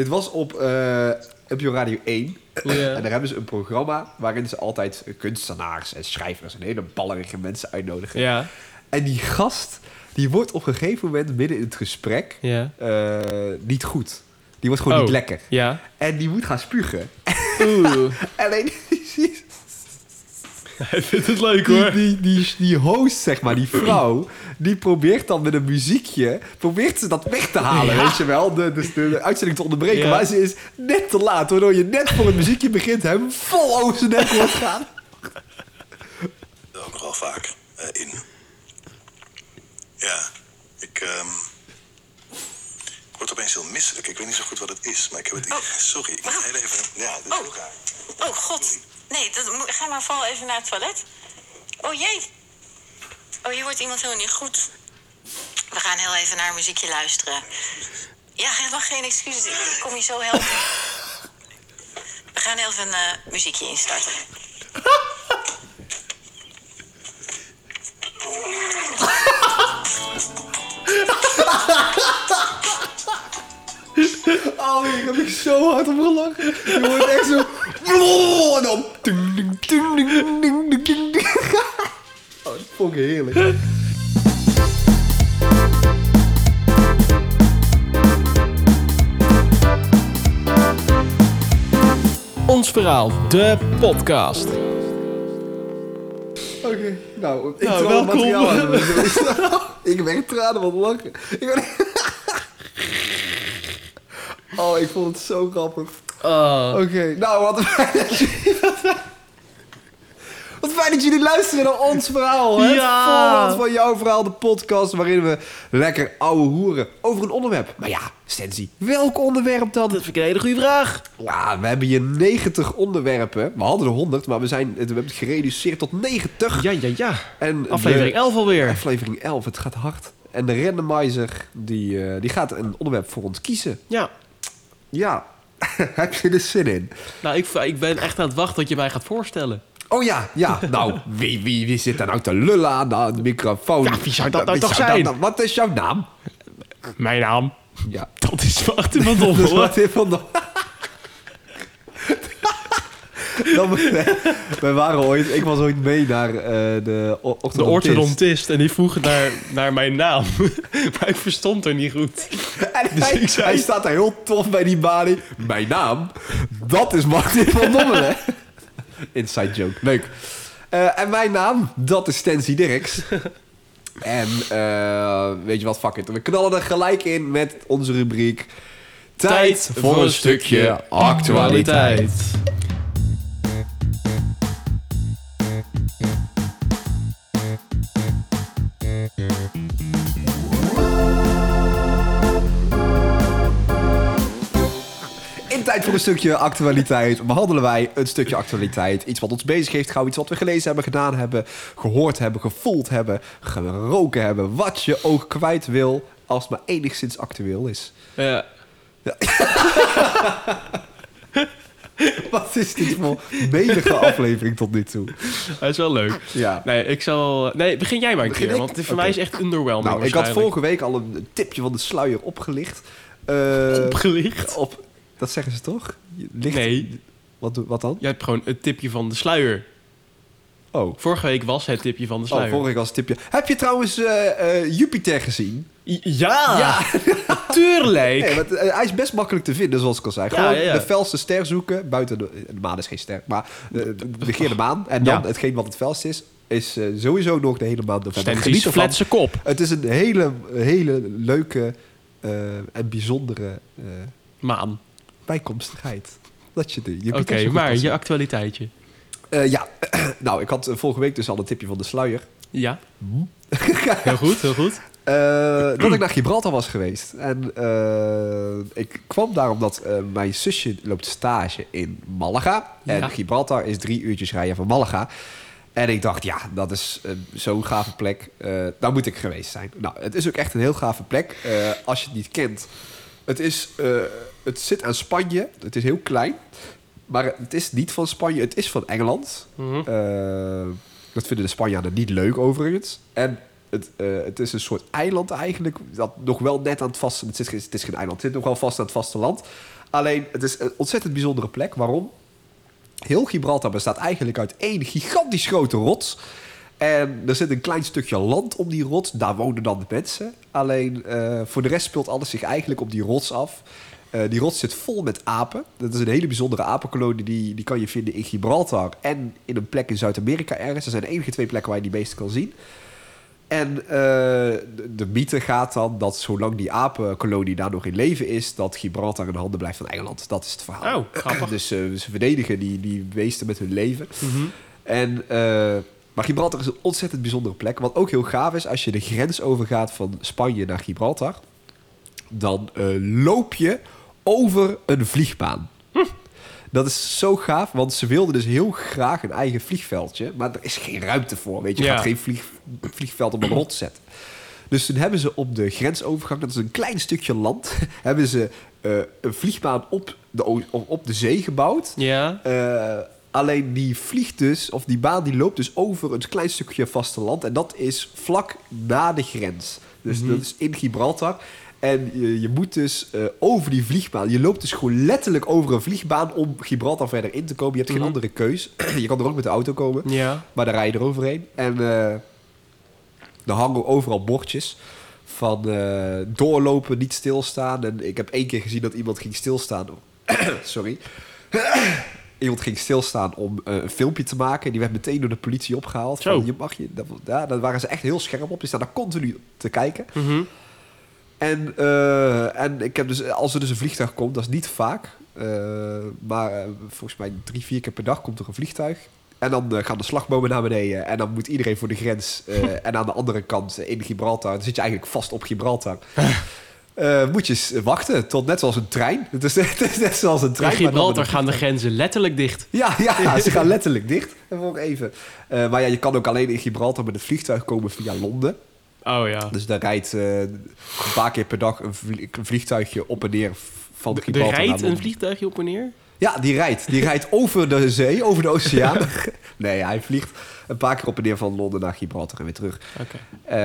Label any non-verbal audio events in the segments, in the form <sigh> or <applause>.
Dit was op uh, NPO Radio 1. Ja. En daar hebben ze een programma waarin ze altijd kunstenaars en schrijvers en hele ballerige mensen uitnodigen. Ja. En die gast, die wordt op een gegeven moment midden in het gesprek Ja. eh, niet goed. Die wordt gewoon Oh. niet lekker. Ja. En die moet gaan spugen. Oeh. <laughs> Alleen <laughs> die, <laughs> Hij vindt het leuk die, hoor. die, die, die host, zeg maar, die <clears throat> vrouw, die probeert dan met een muziekje, probeert ze dat weg te halen, Ja. weet je wel, de, de, de uitzending te onderbreken. Ja. Maar ze is net te laat, waardoor je net voor het muziekje begint hem vol over zijn nek hoort gaan. <laughs> ook nog wel vaak eh, in. Ja, ik, ehm, ik word opeens heel misselijk. Ik weet niet zo goed wat het is, maar ik heb het... Oh. Sorry, ik moet Oh. heel even... Ja, dit is Oh. Oh god. Nee, dat, ga maar vooral even naar het toilet. Oh jee. Oh, hier wordt iemand helemaal niet goed. We gaan heel even naar een muziekje luisteren. Ja, helemaal geen excuses. Ik kom je zo helpen. We gaan even een eh, muziekje instarten. <laughs> <laughs> Oh, ik heb ik zo hard om gelachen. Je hoort echt zo... En dan... Ding, ding, ding, ding, ding, ding, ding, ding. <laughs> Oh, dat vond ik heerlijk. Ons verhaal, de podcast. Oké, nou, ik Nou, welkom. materiaal aan doen. <laughs> Ik heb echt tranen van lachen. Ik ben... Oh, ik vond het zo grappig. Oh. Oké, nou, wat fijn dat jullie... Wat fijn dat jullie luisteren naar ons verhaal. Het Ja. voorbeeld van jouw verhaal, de podcast... waarin we lekker ouwe hoeren over een onderwerp. Maar ja, Stenzie, welk onderwerp dan? Dat vind ik een hele goede vraag. Ja, we hebben hier 90 onderwerpen. We hadden er 100, maar we, zijn, we hebben het gereduceerd tot 90. Ja, ja, ja. En Aflevering de- 11 alweer. Aflevering 11, het gaat hard. En de randomizer, die, eh, die gaat een onderwerp voor ons kiezen. Ja. Ja, <laughs> heb je er zin in? Nou, ik, ik ben echt aan het wachten tot je mij gaat voorstellen. Oh ja, ja. <laughs> Nou, wie, wie, wie zit daar nou te lullen aan de, de microfoon? Ja, wie zou dat nou toch zijn? dat- wat is jouw naam? Mijn naam? Ja. Dat is Martin <laughs> van Dat is van de... Dan, we waren ooit, ik was ooit mee naar eh, de De orthodontist. orthodontist. En die vroeg naar, naar mijn naam. maar ik verstond er niet goed. Dus <laughs> hij, ik zei- hij staat daar heel tof bij die balie. Mijn naam, dat is Martin van Dommelen. <laughs> Inside joke, leuk. Eh, en mijn naam, dat is Stency Dirks. <laughs> en eh, weet je wat, fuck it. We knallen er gelijk in met onze rubriek... Tijd voor een stukje actualiteit. Tijd voor een stukje actualiteit behandelen wij een stukje actualiteit. Iets wat ons bezig heeft gehouden, iets wat we gelezen hebben, gedaan hebben, gehoord hebben, gevoeld hebben, geroken hebben. Wat je ook kwijt wil, als het maar enigszins actueel is. Ja. <laughs> Wat is dit voor menige aflevering tot nu toe? Hij is wel leuk. Ja. Nee, ik zal... Nee, begin jij maar een Begin keer. ik? Want voor mij is echt underwhelming Nou, ik had vorige week al een tipje van de sluier opgelicht. Eh, Opgelicht? Op, dat zeggen ze toch? Ligt, Nee. Wat, wat dan? Je hebt gewoon het tipje van de sluier. Oh. Vorige week was het tipje van de Oh, sluier. vorige week was het tipje. Heb je trouwens eh, eh, Jupiter gezien? Ja! Ja. <laughs> Tuurlijk! Nee, want, eh, hij is best makkelijk te vinden, zoals ik al zei. Ja, Gewoon ja, ja. de felste ster zoeken. Buiten de, de maan is geen ster, maar negeer de maan. En dan hetgeen wat het felst is, is sowieso nog de hele maand november. Stenties Geniet flatse kop. Het is een hele, hele leuke en bijzondere Maan. Bijkomstigheid. Dat je de Oké, maar je actualiteitje. Eh, ja, <clears throat> nou, ik had eh, vorige week dus al een tipje van de sluier. Ja. <laughs> heel goed, heel goed. Eh, dat ik naar Gibraltar was geweest. En ik kwam daar omdat mijn zusje loopt stage in Malaga. Ja. En Gibraltar is drie uurtjes rijden van Malaga. En ik dacht, ja, dat is zo'n gave plek. Daar moet ik geweest zijn. Nou, het is ook echt een heel gave plek. Als je het niet kent. Het, is, het zit aan Spanje. Het is heel klein. Maar het is niet van Spanje. Het is van Engeland. Mhm. Eh, dat vinden de Spanjaarden niet leuk overigens. En het, eh, het is een soort eiland eigenlijk. Dat nog wel net aan het vaste... Het is, geen- het is geen eiland. Het zit nog wel vast aan het vasteland. Alleen, het is een ontzettend bijzondere plek. Waarom? Heel Gibraltar bestaat eigenlijk uit één gigantisch grote rots. En er zit een klein stukje land om die rots. Daar wonen dan de mensen. Alleen eh, voor de rest speelt alles zich eigenlijk op die rots af. Eh, die rots zit vol met apen. Dat is een hele bijzondere apenkolonie. Die, die kan je vinden in Gibraltar en in een plek in Zuid-Amerika ergens. Dat zijn de enige twee plekken waar je die beesten kan zien. En eh, de, de mythe gaat dan dat zolang die apenkolonie daar nog in leven is... dat Gibraltar in de handen blijft van Engeland. Dat is het verhaal. Oh, grappig. <clears throat> Dus eh, ze verdedigen die, die beesten met hun leven. En, eh, maar Gibraltar is een ontzettend bijzondere plek. Wat ook heel gaaf is, als je de grens overgaat van Spanje naar Gibraltar... dan loop je over een vliegbaan. Dat is zo gaaf, want ze wilden dus heel graag een eigen vliegveldje. Maar er is geen ruimte voor, weet je. Je Ja. gaat geen vlieg, vliegveld op een rot zetten. Dus toen hebben ze op de grensovergang, dat is een klein stukje land... <laughs> hebben ze eh, een vliegbaan op de, op de zee gebouwd. Ja. Eh, alleen die vliegt dus, of die baan die loopt dus over een klein stukje vasteland. En dat is vlak na de grens. Dus dat is in Gibraltar. En je, je moet dus eh, over die vliegbaan. Je loopt dus gewoon letterlijk over een vliegbaan om Gibraltar verder in te komen. Je hebt geen Mhm. andere keus. <clears throat> je kan er ook met de auto komen. Ja. Maar daar rij je eroverheen. En eh er hangen overal bordjes van eh, doorlopen, niet stilstaan. En ik heb één keer gezien dat iemand ging stilstaan. <clears throat> Sorry. <clears throat> iemand ging stilstaan om een filmpje te maken. Die werd meteen door de politie opgehaald. Van, je mag je, dat, ja, daar waren ze echt heel scherp op. Die staan daar continu te kijken. Mhm. En, eh, en ik heb dus, als er dus een vliegtuig komt, dat is niet vaak. eh, maar eh, volgens mij drie, vier keer per dag komt er een vliegtuig. En dan gaan de slagbomen naar beneden. En dan moet iedereen voor de grens. en aan de andere kant in Gibraltar. Dan zit je eigenlijk vast op Gibraltar. <laughs> Moet je wachten tot net zoals een trein. Het is, <laughs> het is net zoals een In trein. met Gibraltar gaan de grenzen letterlijk dicht. ja, ja, ze gaan <laughs> letterlijk dicht. Even. Maar ja, je kan ook alleen in Gibraltar met het vliegtuig komen via Londen. Oh ja. Dus daar rijdt eh, een paar keer per dag een, vlie- een vliegtuigje op en neer van Er Gibraltar naar rijdt een vliegtuigje op en neer? Ja, die rijdt. Die rijdt <laughs> over de zee, over de oceaan. <laughs> nee, hij vliegt een paar keer op en neer van Londen naar Gibraltar en weer terug. Oké. Eh,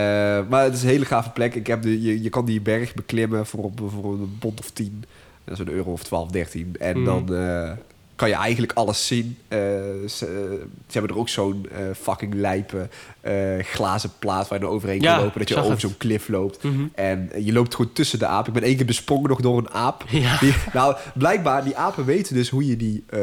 maar het is een hele gave plek. Ik heb de, je, je kan die berg beklimmen voor, voor een bond of 10. Dat is een euro of 12, 13. En Mhm. dan eh, kan je eigenlijk alles zien. Ze, ze hebben er ook zo'n fucking lijpe eh, glazen plaat waar je er overheen Ja, kan lopen. Dat je over zo'n klif loopt. Mhm. En je loopt gewoon tussen de apen. Ik ben één keer besprongen nog door een aap. <laughs> Ja. Die, nou, blijkbaar, die apen weten dus hoe je, die, eh,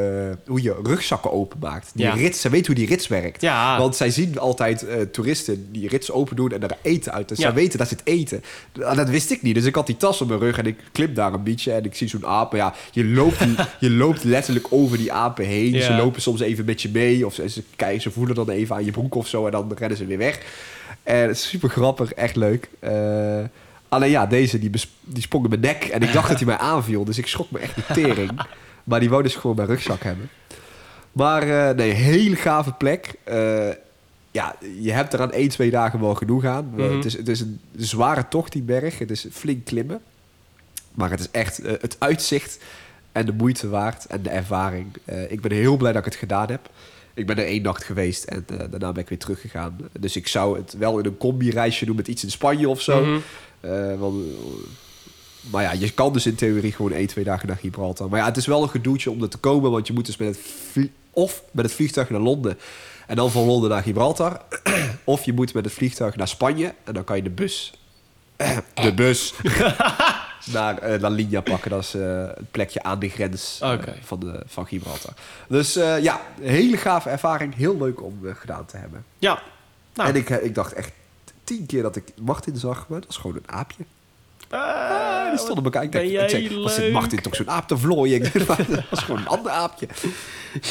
hoe je rugzakken openmaakt. Die Ja. rits, ze weten hoe die rits werkt. Ja. Want zij zien altijd eh, toeristen die rits open doen en er eten uit. Dus zij weten, daar zit eten. Nou, Dat wist ik niet. Dus ik had die tas op mijn rug en ik klim daar een beetje en ik zie zo'n aap. Maar ja, je loopt, die- <laughs> je loopt letterlijk over die apen heen. Ze lopen soms even met je mee. Of ze, ze, ze voelen dan even aan je broek of zo en dan rennen ze weer weg. En het is super grappig, echt leuk. Eh, alleen ja, deze die, die sprong in mijn nek en ik dacht dat hij mij aanviel. Dus ik schrok me echt de tering. <laughs> Maar die wou dus gewoon mijn rugzak hebben. Maar eh, nee, hele gave plek. Eh, ja, je hebt er aan één, twee dagen wel genoeg aan. Mhm. het, is, het is een zware tocht, die berg. Het is flink klimmen. Maar het is echt het uitzicht en de moeite waard en de ervaring. Ik ben heel blij dat ik het gedaan heb. Ik ben er één nacht geweest en eh, daarna ben ik weer teruggegaan. Dus ik zou het wel in een combi-reisje doen met iets in Spanje of zo. Mhm. Eh, want, maar ja, je kan dus in theorie gewoon één, twee dagen naar Gibraltar. Maar ja, het is wel een gedoetje om er te komen, want je moet dus met het of met het vliegtuig naar Londen en dan van Londen naar Gibraltar, <clears throat> of je moet met het vliegtuig naar Spanje en dan kan je de bus, <clears throat> de bus <laughs> naar eh, La Linea pakken. Dat is eh een plekje aan de grens eh, van, de, van Gibraltar. Dus ja, hele gave ervaring, heel leuk om gedaan te hebben. Ja. Nou, En ik, ik dacht echt tien keer dat ik Martin zag, maar dat is gewoon een aapje. Ah, die stond op elkaar. Ik dacht, wat zit leuk. Martin toch zo'n aap te vlooien? <laughs> Dat was gewoon een ander aapje.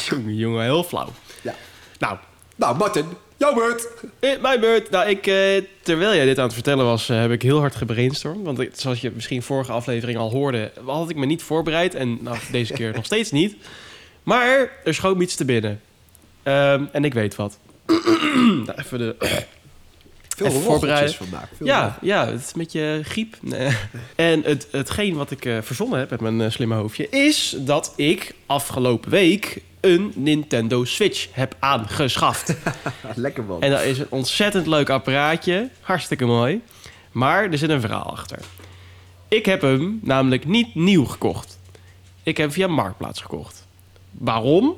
Jongen, jongen, heel flauw. Ja. Nou, Nou, Martin, jouw beurt. eh, mijn beurt. Nou, ik, eh, terwijl jij dit aan het vertellen was, eh, heb ik heel hard gebrainstormd. Want ik- zoals je misschien vorige aflevering al hoorde, had ik me niet voorbereid. En nou, deze keer <laughs> nog steeds niet. Maar er schoot me iets te binnen. Ehm, en ik weet wat. <clears throat> nou, even de... <clears throat> Veel Even rocheltjes voorbereiden. vandaag. Veel Ja, ja, het is met je griep. Nee. <laughs> En het, hetgeen wat ik eh, verzonnen heb met mijn eh, slimme hoofdje... is dat ik afgelopen week een Nintendo Switch heb aangeschaft. <laughs> Lekker man. en dat is een ontzettend leuk apparaatje. Hartstikke mooi. Maar er zit een verhaal achter. Ik heb hem namelijk niet nieuw gekocht. Ik heb via Marktplaats gekocht. Waarom?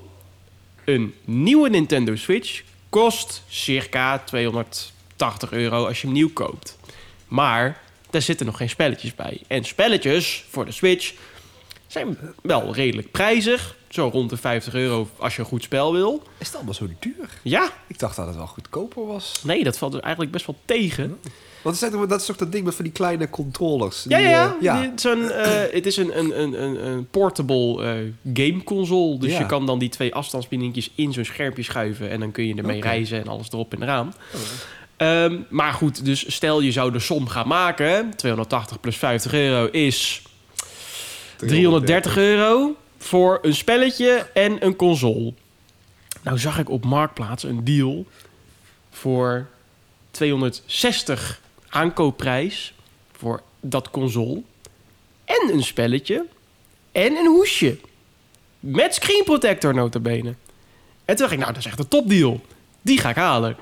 Een nieuwe Nintendo Switch kost circa 280 euro als je hem nieuw koopt. Maar daar zitten nog geen spelletjes bij. En spelletjes voor de Switch zijn wel redelijk prijzig. Zo rond de 50 euro als je een goed spel wil. Is het allemaal zo duur? Ja, Ik dacht dat het wel goedkoper was. nee, dat valt dus eigenlijk best wel tegen. Want het dat is toch dat ding met van die kleine controllers? Ja, Die, ja, eh, ja. Dit is een, eh, het is een, een, een, een, portable eh, gameconsole. Dus Ja. je kan dan die twee afstandsbedieningjes in zo'n schermpje schuiven. En dan kun je ermee. Oh. reizen en alles erop en eraan. Ehm, maar goed, dus stel je zou de som gaan maken. 280 plus 50 euro is 330 euro voor een spelletje en een console. Nou zag ik op Marktplaats een deal voor 260 aankoopprijs voor dat console. En een spelletje. En een hoesje. Met screen protector notabene. En toen dacht ik, nou dat is echt een topdeal. Die ga ik halen.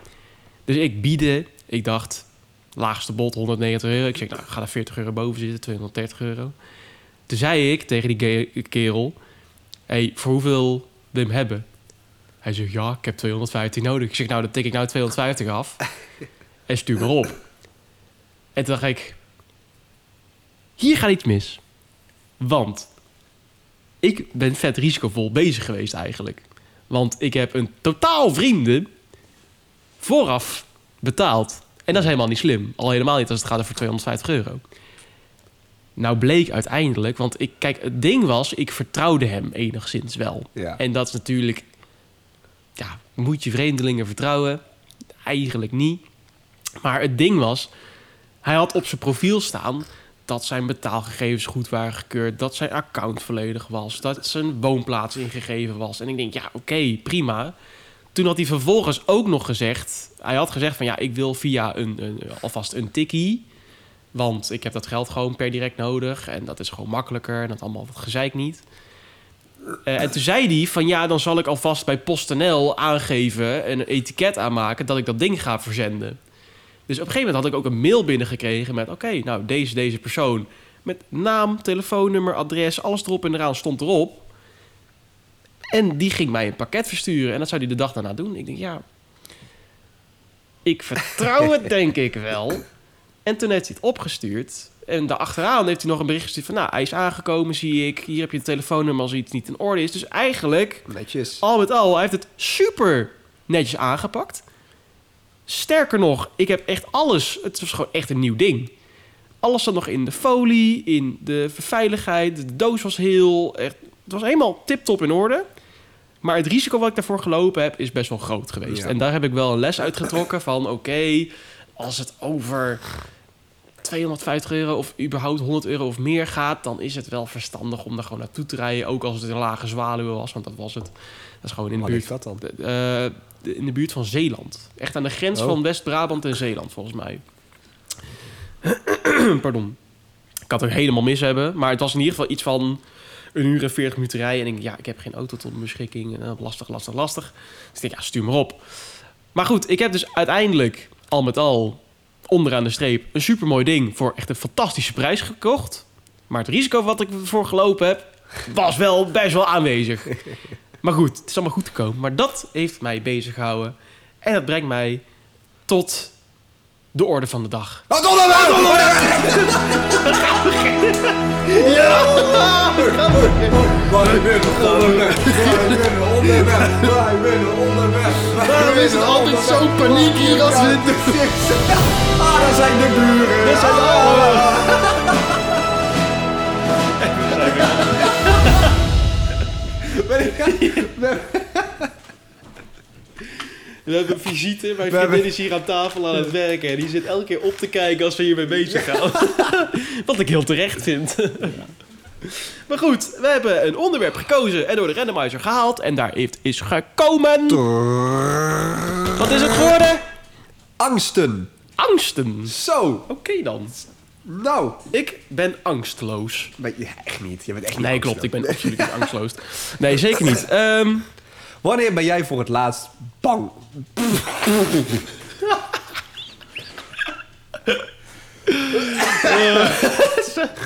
Dus ik bieden. Ik dacht, laagste bod 190 euro. Ik zeg, nou ik ga er 40 euro boven zitten, 230 euro. Toen zei ik tegen die kerel... hey, voor hoeveel wil je hem hebben? Hij zegt, ja, ik heb 215 nodig. Ik zeg, nou, dan tik ik nou 250 af. <laughs> en stuur maar op. En toen dacht ik... Hier gaat iets mis. Want... Ik ben vet risicovol bezig geweest eigenlijk. Want ik heb een totaal vrienden... vooraf betaald. En dat is helemaal niet slim. Al helemaal niet als het gaat over 250 euro. Nou bleek uiteindelijk, want ik, kijk, het ding was, ik vertrouwde hem enigszins wel. Ja. En dat is natuurlijk, ja, moet je vreemdelingen vertrouwen? Eigenlijk niet. Maar het ding was, hij had op zijn profiel staan dat zijn betaalgegevens goed waren gekeurd, dat zijn account volledig was, dat zijn woonplaats ingegeven was. En ik denk, ja, oké, prima. Toen had hij vervolgens ook nog gezegd, hij had gezegd van ja, ik wil via een, een alvast een tikkie. Want ik heb dat geld gewoon per direct nodig. En dat is gewoon makkelijker. En dat allemaal dat gezeik niet. Eh, en toen zei hij van ja, dan zal ik alvast bij PostNL aangeven... en een etiket aanmaken dat ik dat ding ga verzenden. Dus op een gegeven moment had ik ook een mail binnengekregen met... oké, nou, deze, deze persoon met naam, telefoonnummer, adres... alles erop en eraan stond erop. En die ging mij een pakket versturen. En dat zou hij de dag daarna doen. Ik denk, ja... Ik vertrouw het <laughs> denk ik wel. En toen heeft hij het opgestuurd. En daarachteraan heeft hij nog een bericht gestuurd van... nou, hij is aangekomen, zie ik. Hier heb je het telefoonnummer als iets niet in orde is. Dus eigenlijk, Netjes. al met al, hij heeft het super netjes aangepakt. Sterker nog, ik heb echt alles... Het was gewoon echt een nieuw ding. Alles zat nog in de folie, in de veiligheid. De doos was heel... Echt, het was helemaal tip-top in orde. Maar het risico wat ik daarvoor gelopen heb, is best wel groot geweest. Ja. En daar heb ik wel een les uitgetrokken van... oké, als het over 250 euro of überhaupt 100 euro of meer gaat... dan is het wel verstandig om daar gewoon naartoe te rijden. Ook als het een lage zwaluwe was, want dat was het. Dat is gewoon in de buurt, dat dan? eh, in de buurt van Zeeland. Echt aan de grens Oh. van West-Brabant en Zeeland, volgens mij. <clears throat> Pardon. Ik had het ook helemaal mis hebben. Maar het was in ieder geval iets van een uur en 40 minuten rijden. En ik denk, ja, ik heb geen auto tot mijn beschikking. En, eh, lastig, lastig, lastig. Dus ik denk, ja, stuur maar op. Maar goed, ik heb dus uiteindelijk al met al onderaan de streep een supermooi ding voor echt een fantastische prijs gekocht. Maar het risico wat ik ervoor gelopen heb, was wel best wel aanwezig. <laughs> Maar goed, het is allemaal goed te komen. Maar dat heeft mij bezig gehouden. En dat brengt mij tot de orde van de dag. Wat <laughs> onderwerp! Wij winnen onderweg. Wij winnen onderweg. Wij winnen onderweg. Waarom is het altijd zo paniek hier als we het doen? Ah, daar zijn de buren. Dat zijn Ah. <laughs> <laughs> <laughs> We hebben een visite. Mijn vriendin is hier aan tafel aan het werken. En die zit elke keer op te kijken als we hiermee bezig gaan. <laughs> Wat ik heel terecht vind. <laughs> maar goed, we hebben een onderwerp gekozen en door de randomizer gehaald. En daar heeft, is gekomen... Wat is het geworden? Angsten. Angsten. Zo. Oké dan. Nou. Ik ben angstloos. Je, echt niet. Je bent echt niet Nee, klopt. Ik ben absoluut niet angstloos. Nee, zeker niet. <laughs> Ehm, Wanneer ben jij voor het laatst bang?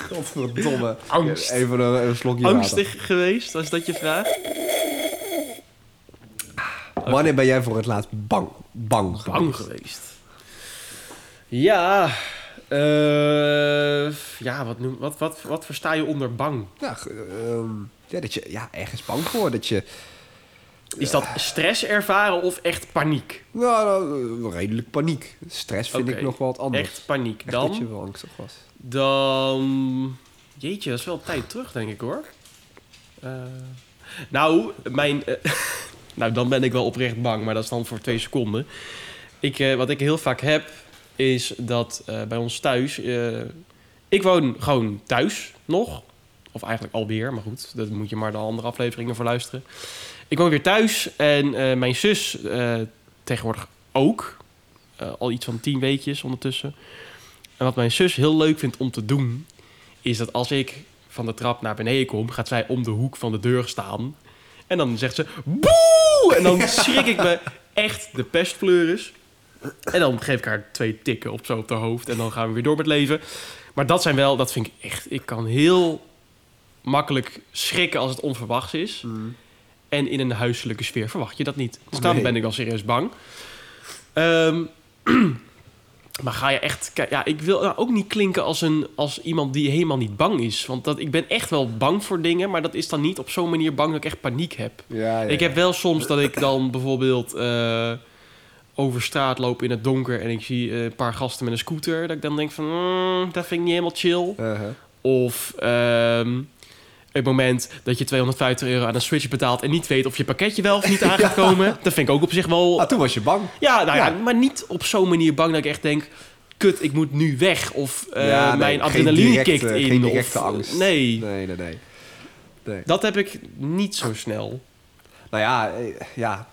Godverdomme. Angst. Even een, een slokje water. Angstig geweest, als dat je vraagt? Wanneer ben jij voor het laatst bang? Bang. Bang geweest. Ja, eh, ja wat, noem, wat, wat, wat versta je onder bang? Ja, ehm, ja, dat je ja, ergens bang voor. Dat je Is dat stress ervaren of echt paniek? nou, nou, redelijk paniek. Stress vind ik nog wel wat anders. Echt paniek. Echt dat je Dan, wel angstig was. dan... Jeetje, dat is wel tijd terug, denk ik, hoor. Eh, nou, mijn... eh, <laughs> nou, dan ben ik wel oprecht bang, maar dat is dan voor twee seconden. Ik, eh, wat ik heel vaak heb, is dat bij ons thuis... ik woon gewoon thuis nog. Of eigenlijk alweer, maar goed. Dat moet je maar de andere afleveringen voor luisteren. Ik woon weer thuis en eh, mijn zus eh, tegenwoordig ook. Eh, al iets van tien weekjes ondertussen. En wat mijn zus heel leuk vindt om te doen... is dat als ik van de trap naar beneden kom... gaat zij om de hoek van de deur staan. En dan zegt ze... Boe! En dan <laughs> schrik ik me echt de pestpleuris. En dan geef ik haar twee tikken op zo op haar hoofd. En dan gaan we weer door met leven. Maar dat zijn wel... Dat vind ik echt... Ik kan heel makkelijk schrikken als het onverwachts is. En in een huiselijke sfeer verwacht je dat niet. Dus dan Nee. ben ik wel serieus bang. Ehm, <clears throat> maar ga je echt... Ja, ik wil nou ook niet klinken als, een, als iemand die helemaal niet bang is. Want dat, ik ben echt wel bang voor dingen... maar dat is dan niet op zo'n manier bang dat ik echt paniek heb. Ja, ja, Ik heb wel soms dat ik dan bijvoorbeeld eh, over straat loop in het donker... en ik zie eh, een paar gasten met een scooter... dat ik dan denk van, mm, dat vind ik niet helemaal chill. Uh-huh. Of ehm, het moment dat je 250 euro aan een switch betaalt... en niet weet of je pakketje wel of niet <laughs> aan gaat komen. Dat vind ik ook op zich wel... Ah, toen was je bang. Ja, nou ja, Ja. maar niet op zo'n manier bang dat ik echt denk... Kut, ik moet nu weg. Of eh, nee, mijn adrenaline kikt in. Geen directe of, angst. Nee, Nee, nee, nee. nee. dat heb ik niet zo snel. Nou ja, eh, ja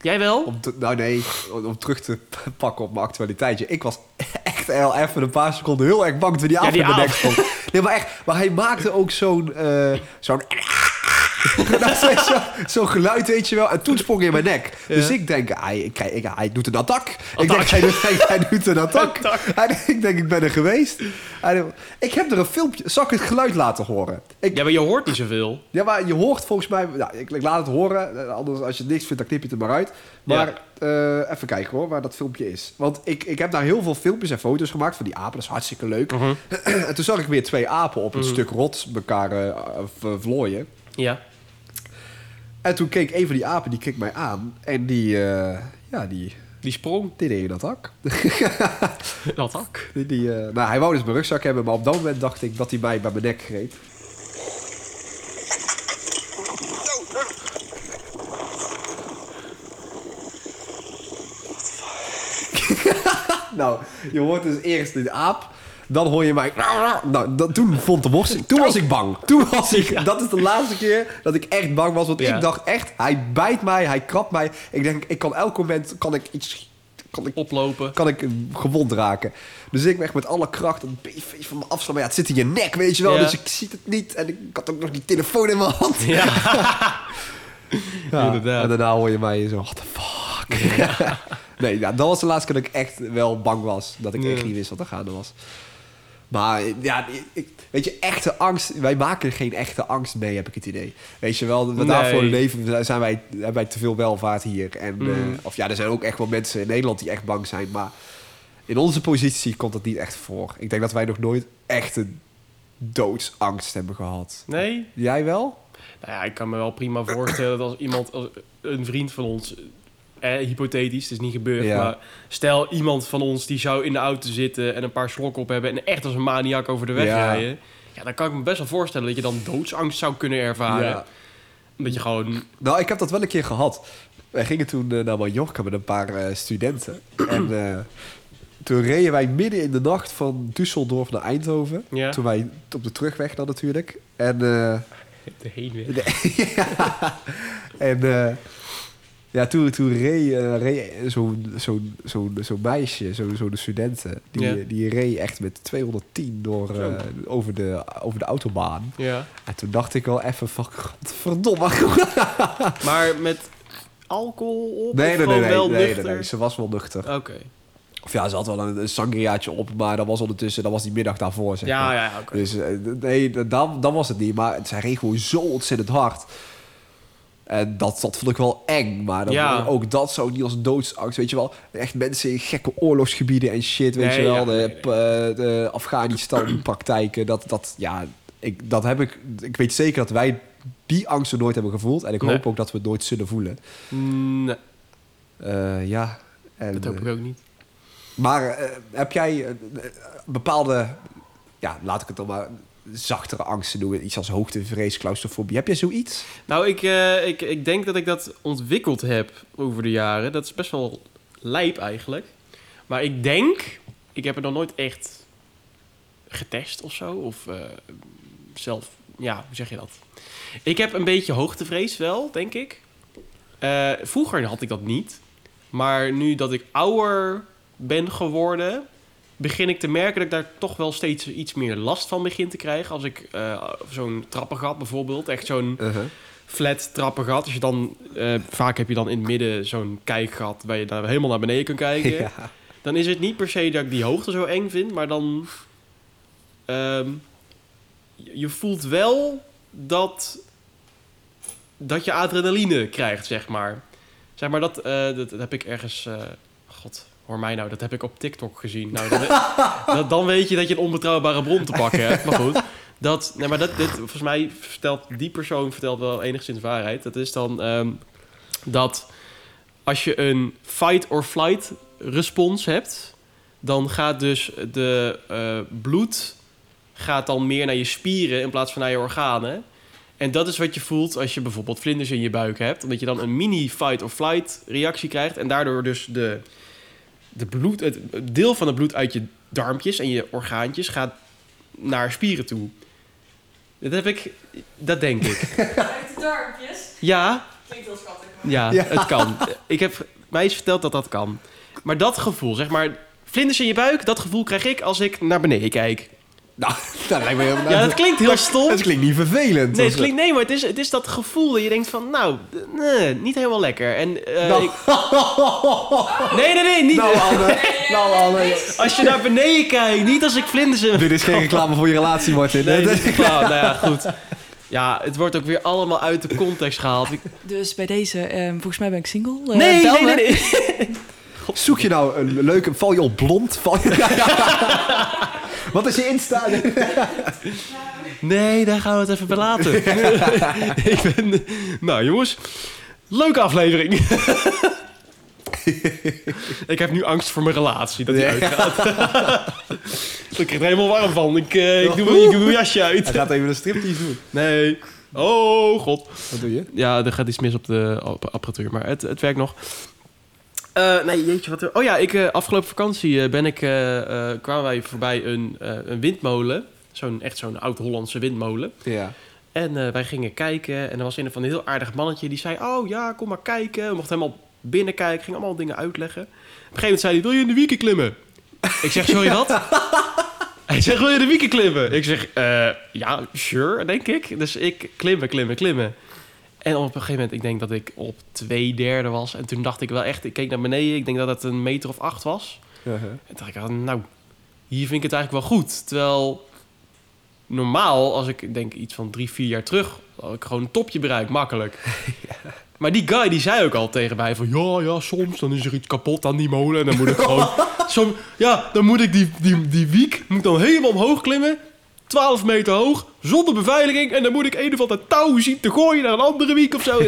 Jij wel? om te- nou nee, om, terug te <laughs> pakken op mijn actualiteitje. Ik was <laughs> echt al even een paar seconden heel erg bang toen die Ja, in mijn nek stond. Nee, maar echt. Maar hij maakte ook zo'n... eh, zo'n... <laughs> zo, zo'n geluid, weet je wel. En toen sprong hij in mijn nek. Dus ik denk, hij, ik, krijg- ik, hij doet een attack. Ik denk, hij doet, hij, hij doet een attack. <laughs> Ik denk, ik ben er geweest. Ik heb er een filmpje... Zal ik het geluid laten horen? Ik, Ja, maar je hoort niet zoveel. ja, maar je hoort volgens mij... Nou, ik, ik laat het horen. Eh, Anders, als je niks vindt, dan knip je het er maar uit. Maar eh, even kijken hoor, waar dat filmpje is. Want ik, ik heb daar heel veel filmpjes en foto's gemaakt van die apen. Dat is hartstikke leuk. Mhm. <clears throat> en toen zag ik weer twee apen op een stuk rots elkaar eh, vlooien. Ja. En toen keek een van die apen, die keek mij aan. En die, eh, ja, die, Die sprong. die deed een attack. <laughs> Dat ook. Die, die, eh, nou, hij wou dus mijn rugzak hebben, maar op dat moment dacht ik dat hij mij bij mijn nek greep. <laughs> nou, je hoort dus eerst de aap. Dan hoor je mij... Nou, dat, toen vond de worst... Toen was ik bang. Toen was ik... Dat is de laatste keer dat ik echt bang was. Want Ja. ik dacht echt, hij bijt mij, hij krabt mij. Ik denk, ik kan elk moment... Kan ik iets... Kan ik Oplopen. kan ik gewond raken. Dus ik echt met alle kracht een beetje van me afslaan. Maar ja, het zit in je nek, weet je wel. Ja. Dus ik zie het niet. En ik had ook nog die telefoon in mijn hand. Ja. <laughs> Inderdaad. En daarna hoor je mij zo, what the fuck. <laughs> nee, ja, dat was de laatste keer dat ik echt wel bang was. Dat ik echt niet wist wat er gaande was. Maar ja, ik, weet je, echte angst... Wij maken geen echte angst mee, heb ik het idee. Weet je wel, Nee. daarvoor leven zijn wij, hebben wij te veel welvaart hier. En, Mm. eh, of ja, er zijn ook echt wel mensen in Nederland die echt bang zijn. Maar in onze positie komt dat niet echt voor. Ik denk dat wij nog nooit echt een doodsangst hebben gehad. Nee? Jij wel? Nou ja, ik kan me wel prima voorstellen dat als iemand, als een vriend van ons, eh, hypothetisch, het is niet gebeurd, Ja. maar stel iemand van ons die zou in de auto zitten en een paar slokken op hebben en echt als een maniak over de weg Ja. rijden, ja, dan kan ik me best wel voorstellen dat je dan doodsangst zou kunnen ervaren. Ja. Dat je gewoon, Nou, ik heb dat wel een keer gehad. Wij gingen toen eh, naar Mallorca met een paar eh, studenten. <clears throat> en eh, toen reden wij midden in de nacht van Düsseldorf naar Eindhoven. Ja. Toen wij op de terugweg dan natuurlijk. En, <laughs> de heen weer. <laughs> ja. en ja, toen, toen reed, eh, reed zo'n zo'n zo'n zo'n meisje, zo'n zo'n studenten, die, die reed echt met 210 door, Zo. eh, over, de, over de autobaan. Ja. En toen dacht ik wel even van, godverdomme. <laughs> Maar met alcohol op Nee, nee, nee, nee, wel nee, nee, nuchter? nee, ze was wel nuchter. Oké. Of ja, ze had wel een, sangriaatje op, maar dat was ondertussen, dat was die middag daarvoor, zeg Ja, maar. ja, oké. Dus eh, nee, dan, dan was het niet. Maar zij reed gewoon zo ontzettend hard. En dat, dat vond ik wel eng. Maar dan, Ja. ook dat zou niet als doodsangst, weet je wel. Echt mensen in gekke oorlogsgebieden en shit, weet Nee, je wel. ja, de, nee, eh, de Afghanistan-praktijken. Dat, dat, ja, ik, dat heb ik... Ik weet zeker dat wij die angsten nooit hebben gevoeld. En ik Nee. hoop ook dat we het nooit zullen voelen. Nee, Eh, ja. En, dat hoop eh, ik ook niet. maar eh, heb jij eh, eh, bepaalde, ja, laat ik het dan maar zachtere angsten noemen, iets als hoogtevrees, claustrofobie. Heb jij zoiets? Nou, ik, eh, ik, ik denk dat ik dat ontwikkeld heb over de jaren. Dat is best wel lijp eigenlijk. Maar ik denk, ik heb het nog nooit echt getest of zo. Of eh, zelf, ja, hoe zeg je dat? Ik heb een beetje hoogtevrees wel, denk ik. Eh, vroeger had ik dat niet. Maar nu dat ik ouder ben geworden, begin ik te merken dat ik daar toch wel steeds iets meer last van begin te krijgen. Als ik eh, zo'n trappengat bijvoorbeeld, echt zo'n flat trappengat. Als je dan, eh, vaak heb je dan in het midden zo'n kijkgat waar je daar helemaal naar beneden kunt kijken. Ja. Dan is het niet per se dat ik die hoogte zo eng vind, maar dan. ehm, je voelt wel dat. dat je adrenaline krijgt, zeg maar. Zeg maar, dat, eh, dat, dat heb ik ergens. God, hoor mij nou, dat heb ik op TikTok gezien. Nou, dan, <laughs> dan weet je dat je een onbetrouwbare bron te pakken hebt. Maar goed. Dat, nee, maar dat, dit, volgens mij vertelt die persoon vertelt wel enigszins waarheid. Dat is dan ehm, dat als je een fight or flight respons hebt, dan gaat dus de eh, bloed gaat dan meer naar je spieren in plaats van naar je organen. En dat is wat je voelt als je bijvoorbeeld vlinders in je buik hebt. Omdat je dan een mini fight or flight reactie krijgt. En daardoor dus de, de bloed, het deel van het bloed uit je darmpjes en je orgaantjes gaat naar spieren toe. Dat heb ik, dat denk ik. <laughs> Uit de darmpjes. Ja, Klinkt heel schattig. maar- ja, Ja. het kan. Ik heb mij is verteld dat dat kan. Maar dat gevoel, zeg maar, vlinders in je buik, dat gevoel krijg ik als ik naar beneden kijk. Nou, <laughs> dat lijkt me helemaal... Ja, dat klinkt heel stom. Dat klinkt niet vervelend. Nee, het klinkt, nee, maar het is, het is dat gevoel dat je denkt van, nou, nee, niet helemaal lekker. En, Nou. ik- nee, nee, nee, niet. Nou, Anne. <laughs> Nou, Anne. Als je naar beneden kijkt, niet als ik vlinders in Dit is geen reclame voor je relatie, Martin. Nee, dit is klaar. Nou ja, goed. Ja, het wordt ook weer allemaal uit de context gehaald. Ik- Dus bij deze, ehm, volgens mij ben ik single. Eh, Nee, nee, nee, nee. Zoek je nou een leuke... Val je op blond? Val je... <laughs> Wat is je Insta? Nee, daar gaan we het even bij laten. <laughs> ik ben... Nou, jongens. Leuke aflevering. ik heb nu angst voor mijn relatie, dat die Ja. uitgaat. ik krijg er helemaal warm van. Ik, eh, ik, doe, mijn- ik doe mijn jasje Hij uit. gaat even een striptease doen. Nee. Oh, god. Wat doe je? Ja, er gaat iets mis op de app- apparatuur, maar het, het werkt nog. Eh, nee, jeetje, wat... Oh ja, ik, eh, afgelopen vakantie eh, ben ik, kwamen wij voorbij een, een windmolen. Zo'n, echt zo'n oud-Hollandse windmolen. Ja. En wij gingen kijken en er was een van een heel aardig mannetje die zei... Oh ja, kom maar kijken. We mochten helemaal binnenkijken, ging allemaal dingen uitleggen. Op een gegeven moment zei hij, wil je in de wieken klimmen? Ik zeg, sorry wat? <laughs> Hij zegt, wil je in de wieken klimmen? Ik zeg, ja, sure, denk ik. Dus ik klimmen, klimmen, klimmen. En op een gegeven moment, ik denk dat ik op twee derde was. En toen dacht ik wel echt, ik keek naar beneden. Ik denk dat het een meter of acht was. Uh-huh. En toen dacht ik, ah, nou, hier vind ik het eigenlijk wel goed. Terwijl normaal, als ik denk iets van drie, vier jaar terug, had ik gewoon een topje bereikt, makkelijk. <laughs> Maar die guy die zei ook al tegen mij van, ja, ja, soms dan is er iets kapot aan die molen en dan moet ik <laughs> gewoon, som, ja, dan moet ik die, die, die wiek, moet dan helemaal omhoog klimmen, 12 meter hoog, zonder beveiliging en dan moet ik een of ander touw zien te gooien naar een andere wiek of zo. <laughs>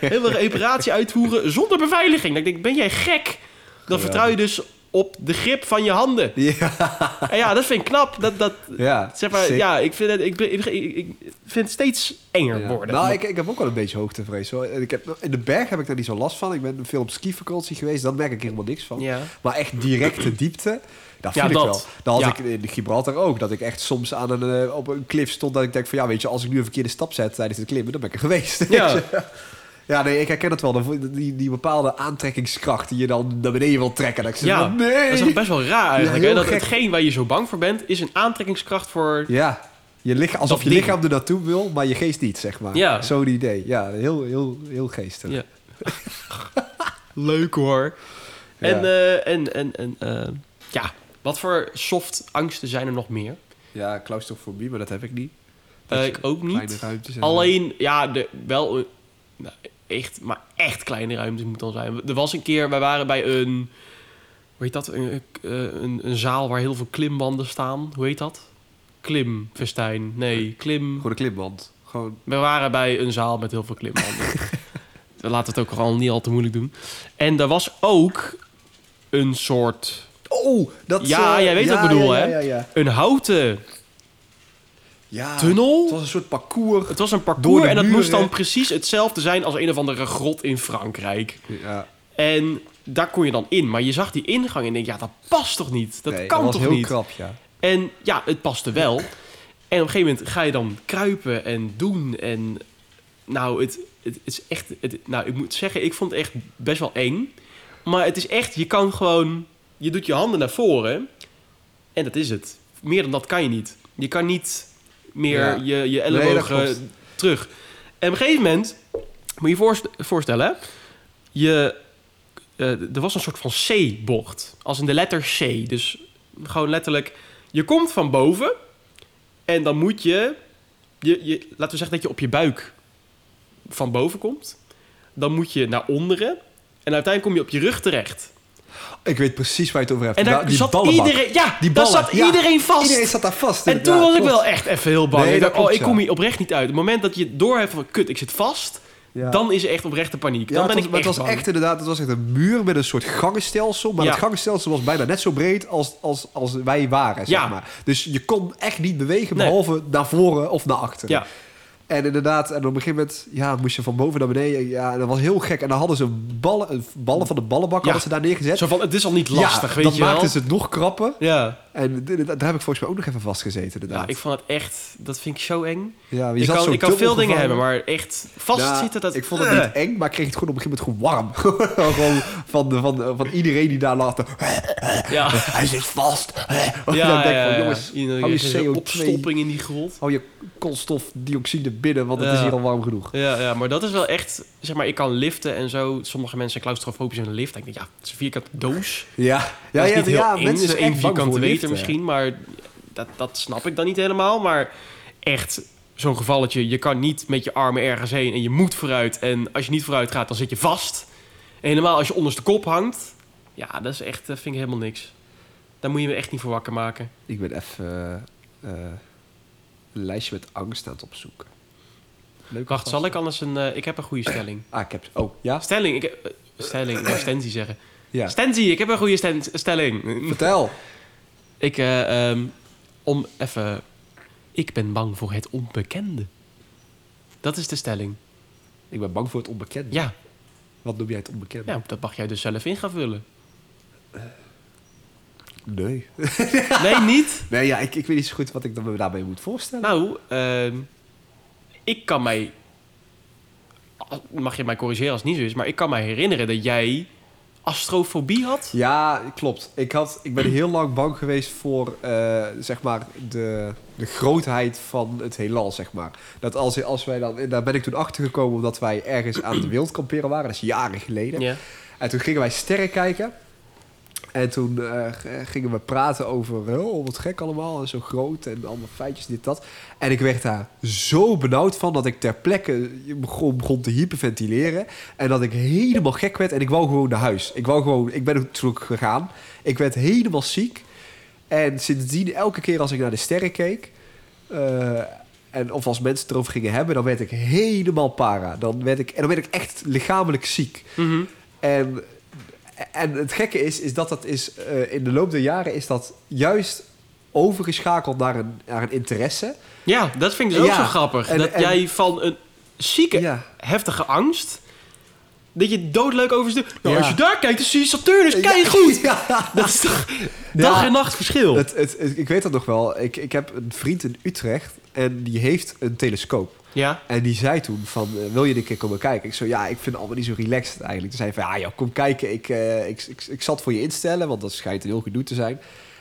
Hele reparatie uitvoeren zonder beveiliging. Dan denk ik, ben jij gek? Dan vertrouw je dus op de grip van je handen. Ja. En ja, dat vind ik knap. Dat, dat, Ja. zeg maar, sick. ja, ik vind, het, ik, ik, vind het steeds enger Ja. worden. Nou, ik, ik heb ook wel een beetje hoogtevrees. Hoor. Ik heb, in de berg heb ik daar niet zo last van. Ik ben veel op skivakantie geweest. Daar merk ik helemaal niks van. Ja. Maar echt directe diepte, dat Ja, voel ik dat. wel. Dat had Ja. ik in Gibraltar ook. Dat ik echt soms aan een, eh, op een klif stond. Dat ik denk van ja, weet je, als ik nu een verkeerde stap zet tijdens het klimmen, dan ben ik er geweest. Ja. <laughs> ja, nee, ik herken het wel. Dan- Die, die bepaalde aantrekkingskracht die je dan naar beneden wil trekken. Dat ik Ja, van, nee. dat is best wel raar eigenlijk. Ja, hè? Dat gek. hetgeen waar je zo bang voor bent, is een aantrekkingskracht voor... Ja, je lichaam, alsof je lichaam er naartoe wil, maar je geest niet, zeg maar. Ja. Zo'n idee. Ja, heel, heel, heel geestig. Ja. <laughs> Leuk hoor. En, Ja. eh, en, en, en eh, ja, wat voor soft angsten zijn er nog meer? Ja, claustrofobie, maar dat heb ik niet. Dat je ik ook Kleine niet. Alleen, ja, de, wel eh, nou, echt, maar echt kleine ruimtes moet dan zijn. Er was een keer, wij waren bij een, hoe heet dat? Een, eh, een, een zaal waar heel veel klimbanden staan. Hoe heet dat? Klimfestijn. Nee, klim... Gewoon een klimband. Gewoon... We waren bij een zaal met heel veel klimbanden. <laughs> We laten het ook gewoon niet al te moeilijk doen. En er was ook een soort... Oh, dat... Ja, eh, jij weet ja, wat ik bedoel, ja, hè? Ja. Een houten Ja, tunnel. Het was een soort parcours. Het was een Door parcours en dat moest dan precies hetzelfde zijn als een of andere grot in Frankrijk. Ja, En daar kon je dan in. Maar je zag die ingang en denk ja, dat past toch niet? Dat nee, kan was toch heel niet? krap, ja. En ja, het paste wel. En op een gegeven moment ga je dan kruipen en doen. En nou, het, het, het is echt... Het, nou, ik moet zeggen, ik vond het echt best wel eng. Maar het is echt, je kan gewoon... Je doet je handen naar voren. En dat is het. Meer dan dat kan je niet. Je kan niet meer Ja. je, je ellebogen terug. En op een gegeven moment... Moet je je voorst- voorstellen... Je, eh, er was een soort van C-bocht. Als in de letter C. Dus gewoon letterlijk... Je komt van boven... En dan moet je, je, je... Laten we zeggen dat je op je buik van boven komt. Dan moet je naar onderen. En uiteindelijk kom je op je rug terecht. Ik weet precies waar je het over hebt. En daar die zat ballenbak. iedereen... Ja, Die daar zat ja. iedereen vast. Iedereen zat daar vast. en toen was ik wel echt even heel bang. Nee, ik oh, ik kom ja. hier oprecht niet uit. Het moment dat je door hebt van... Kut, ik zit vast. Ja. Dan is er echt oprechte paniek. Ja, Dan ben was, ik echt het was bang. echt inderdaad, het was echt een muur met een soort gangenstelsel. Maar Ja. het gangenstelsel was bijna net zo breed als, als, als wij waren, zeg Ja. maar. Dus je kon echt niet bewegen, Nee. behalve naar voren of naar achteren. En inderdaad, en op een gegeven moment ja, moest je van boven naar beneden. Ja, dat was heel gek. En dan hadden ze ballen, een- ballen van de ballenbak Ja. hadden ze daar neergezet. Zo van, het is al niet lastig, ja, weet dat je wel. maakte ze het nog krapper. Ja. En daar heb ik volgens mij ook nog even vastgezeten, inderdaad. ja, ik vond het echt... Dat vind ik zo eng. ja, je Ik kan, ik kan veel dingen hebben, maar echt vastzitten... dat, ik vond het niet eng, maar ik kreeg het gewoon op een gegeven moment gewoon warm. <laughs> gewoon van, de, van, de- van iedereen die daar lag. <laughs> Ja. Hij zit vast. <laughs> Ja, Ja, denk ik ja, van, ja. jongens, hou je heeft een CO2. opstopping in die grot. Hou je koolstofdioxide binnen, want het Ja. is hier al warm genoeg. Ja, ja, maar dat is wel echt... Zeg maar, ik kan liften en zo. Sommige mensen zijn claustrofobisch in een lift. Ik denk, ja, het is een vierkante doos. Ja, ja, ja, ja mensen zijn één vierkante meter misschien. Maar dat, dat snap ik dan niet helemaal. Maar echt, zo'n gevalletje... Je kan niet met je armen ergens heen en je moet vooruit. En als je niet vooruit gaat, dan zit je vast. En helemaal als je onderste kop hangt... Ja, dat is echt, dat vind ik helemaal niks. Daar moet je me echt niet voor wakker maken. Ik ben even eh, een lijstje met angst aan het opzoeken. Leuk. Wacht, zal ik anders een... eh, ik heb een goede <clears throat> stelling. Ah, ik heb... Oh, ja? Stelling, ik heb... eh, stelling, ik stentie zeggen. Ja. Stentie, ik heb een goede sten- stelling. Vertel. Ik, eh, ehm, om even... Ik ben bang voor het onbekende. Dat is de stelling. Ik ben bang voor het onbekende. Ja, Wat noem jij het onbekende? ja dat mag jij dus zelf in gaan vullen. Nee. <laughs> Nee, niet? Nee, ja, ik, ik weet niet zo goed wat ik me daarbij moet voorstellen. Nou, ehm, ik kan mij... Mag je mij corrigeren als het niet zo is, maar ik kan mij herinneren dat jij astrofobie had. Ja, klopt. Ik, had, ik ben heel lang bang geweest voor eh, zeg maar de, de grootheid van het heelal. Zeg maar. Dat als, als wij dan, daar ben ik toen achter gekomen omdat wij ergens aan het wildkamperen waren. Dat is jaren geleden. Ja. En toen gingen wij sterren kijken. En toen eh, gingen we praten over, oh, wat gek allemaal, en zo groot en allemaal feitjes, dit, dat. En ik werd daar zo benauwd van dat ik ter plekke begon, begon te hyperventileren. En dat ik helemaal gek werd en ik wou gewoon naar huis. Ik wou gewoon, ik ben ook terug gegaan. Ik werd helemaal ziek. En sindsdien, elke keer als ik naar de sterren keek, eh, en of als mensen het erover gingen hebben, dan werd ik helemaal para. Dan werd ik, en dan werd ik echt lichamelijk ziek. Mhm. En, en het gekke is, is dat dat is, eh, in de loop der jaren is dat juist overgeschakeld naar een, naar een interesse. Ja, dat vind ik dus ook zo grappig. en- dat en- jij van een zieke, Ja. heftige angst... dat je doodleuk overstuurt. Nou, Ja. als je daar kijkt, dan zie je Saturnus. Kijk goed! <laughs> Ja. Dat is toch dag en nacht verschil. Het, het, het- ik weet dat nog wel. Ik, ik heb een vriend in Utrecht en die heeft een telescoop. Ja, En die zei toen van, eh, wil je een keer komen kijken? Ik zo, ja, ik vind het allemaal niet zo relaxed eigenlijk. Toen zei hij van, ja joh, kom kijken. Ik, eh, ik, ik, ik zal het voor je instellen, want dat schijnt een heel gedoe te zijn.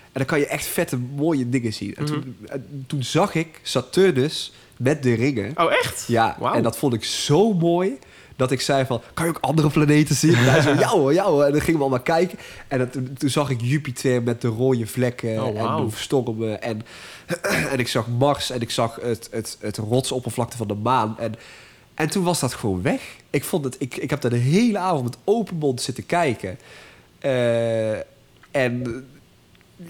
En dan kan je echt vette, mooie dingen zien. En toen, en toen zag ik Saturnus met de ringen. oh echt? Ja, Wauw. en dat vond ik zo mooi. Dat ik zei van... Kan je ook andere planeten zien? En hij zo, <laughs> ja hoor, ja hoor. En dan gingen we allemaal kijken. En dat- toen, toen zag ik Jupiter met de rode vlekken Oh, en de stormen. En, <clears throat> en ik zag Mars en ik zag het, het, het rotsoppervlakte van de maan. En, en toen was dat gewoon weg. Ik, vond het, ik, ik heb daar de hele avond met open mond zitten kijken. Eh, en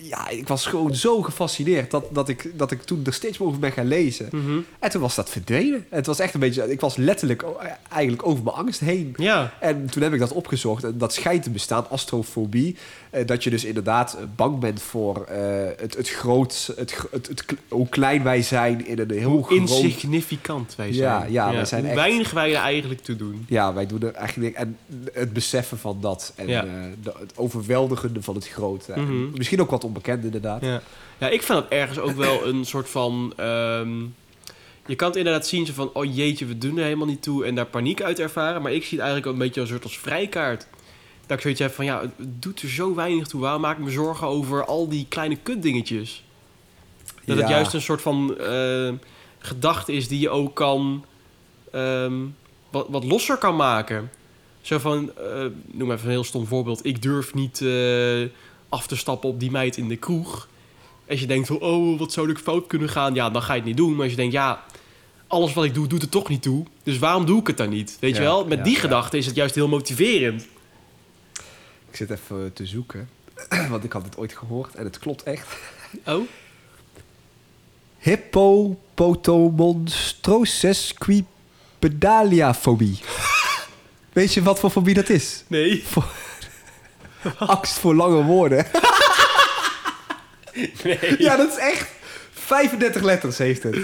ja, ik was gewoon zo gefascineerd dat, dat, ik, dat ik toen er steeds meer over ben gaan lezen. Mhm. En toen was dat verdwenen. Het was echt een beetje... Ik was letterlijk o- eigenlijk over mijn angst heen. Ja. En toen heb ik dat opgezocht. En dat schijnt te bestaan, astrofobie. Eh, dat je dus inderdaad eh, bang bent voor eh, het, het groot... Het, het, hoe klein wij zijn in een heel Hoe groot... insignificant wij zijn. Ja, ja, wij zijn Hoe echt- weinig wij er eigenlijk toe doen. Ja, wij doen er eigenlijk... En het beseffen van dat. En Ja. eh, de- het overweldigende van het grote. Mhm. Misschien ook wat onbekend inderdaad. Ja. ja, ik vind dat ergens ook wel een soort van... ehm, je kan het inderdaad zien zo van... Oh jeetje, we doen er helemaal niet toe. En daar paniek uit ervaren. Maar ik zie het eigenlijk ook een beetje als een soort als vrijkaart. Dat ik zoiets heb van... Ja, het doet er zo weinig toe. Waarom maak ik me zorgen over al die kleine kutdingetjes? Dat het juist een soort van eh, gedachte is die je ook kan... ehm, wat, wat losser kan maken. Zo van, eh, noem even een heel stom voorbeeld. Ik durf niet eh, af te stappen op die meid in de kroeg. Als je denkt van, oh, wat zou er fout kunnen gaan? Ja, dan ga je het niet doen. Maar als je denkt, ja, alles wat ik doe, doet er toch niet toe. Dus waarom doe ik het dan niet? Weet je wel? Met ja, die gedachte is het juist heel motiverend. Ik zit even te zoeken. <clears throat> Want ik had het ooit gehoord. En het klopt echt. <laughs> Oh? Hippopotomonstrosequipedaliafobie. <laughs> Weet je wat voor fobie dat is? Nee. <laughs> Angst voor lange woorden. <laughs> Nee. Ja, dat is echt. 35 letters heeft het.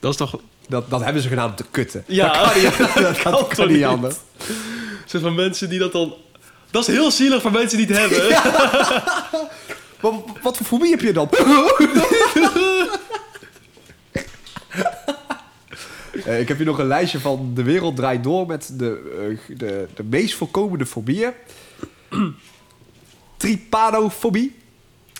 Dat is toch... Dat, dat hebben ze gedaan om te kutten. Ja. Dat kan niet, <laughs> dat kan, niet anders. Zo van mensen die dat dan... Dat is heel zielig voor mensen die het hebben. Wat, wat voor fobie heb je dan? Eh, ik heb hier nog een lijstje van De Wereld Draait Door met de, eh, de, de meest voorkomende fobieën. Tripanofobie.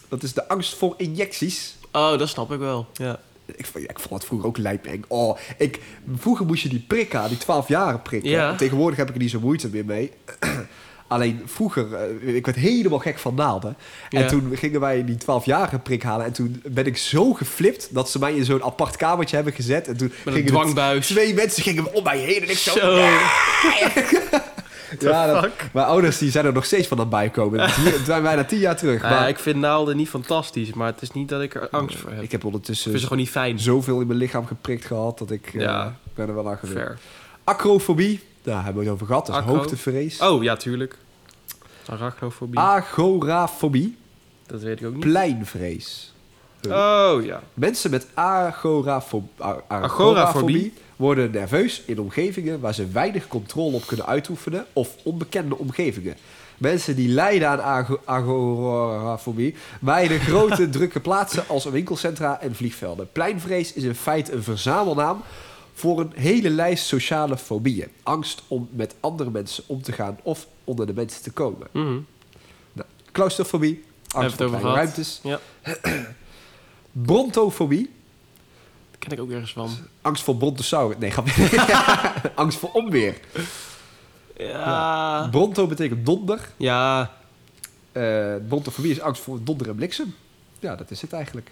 Dat is de angst voor injecties. Oh, dat snap ik wel. Ja. Ik, ja, ik vond het vroeger ook lijpeng. Oh, ik, vroeger moest je die prikken, die 12 jaren prikken. Ja. Tegenwoordig heb ik er niet zo moeite meer mee. <clears throat> Alleen vroeger, eh, ik werd helemaal gek van naalden. En Ja. toen gingen wij die 12-jarige prik halen. En toen ben ik zo geflipt dat ze mij in zo'n apart kamertje hebben gezet. En toen Met gingen dwangbuis. Twee mensen gingen om mij heen. En ik zo... Zo. <laughs> <laughs> Ja, dat- mijn ouders die zijn er nog steeds van aan het bijkomen. <laughs> Het zijn bijna tien jaar terug. Nou ja, maar ik vind naalden niet fantastisch, maar het is niet dat ik er angst voor heb. ik heb Ik ondertussen vind ze gewoon niet fijn. zoveel in mijn lichaam geprikt gehad dat ik eh, Ja. ben er wel aan gewend. Acrofobie, daar hebben we het over gehad. Dat is Acro. hoogtevrees. Oh, ja, tuurlijk. Arachnofobie. Agorafobie, dat weet ik ook niet. pleinvrees. Oh, ja. Mensen met agorafobie Agorafobie? Worden nerveus in omgevingen waar ze weinig controle op kunnen uitoefenen of onbekende omgevingen. Mensen die lijden aan ago- agorafobie mijden grote <laughs> drukke plaatsen als winkelcentra en vliegvelden. Pleinvrees is in feite een verzamelnaam voor een hele lijst sociale fobieën. Angst om met andere mensen om te gaan of onder de mensen te komen. Nou, claustrofobie, angst voor kleine ruimtes. Ja, <clears throat> Brontofobie, ken ik ook ergens van. Angst voor brontosaurus. Nee. <laughs> Angst voor onweer. Ja. Bronto betekent donder. Ja. Brontofobie is angst voor donder en bliksem. Ja, dat is het eigenlijk.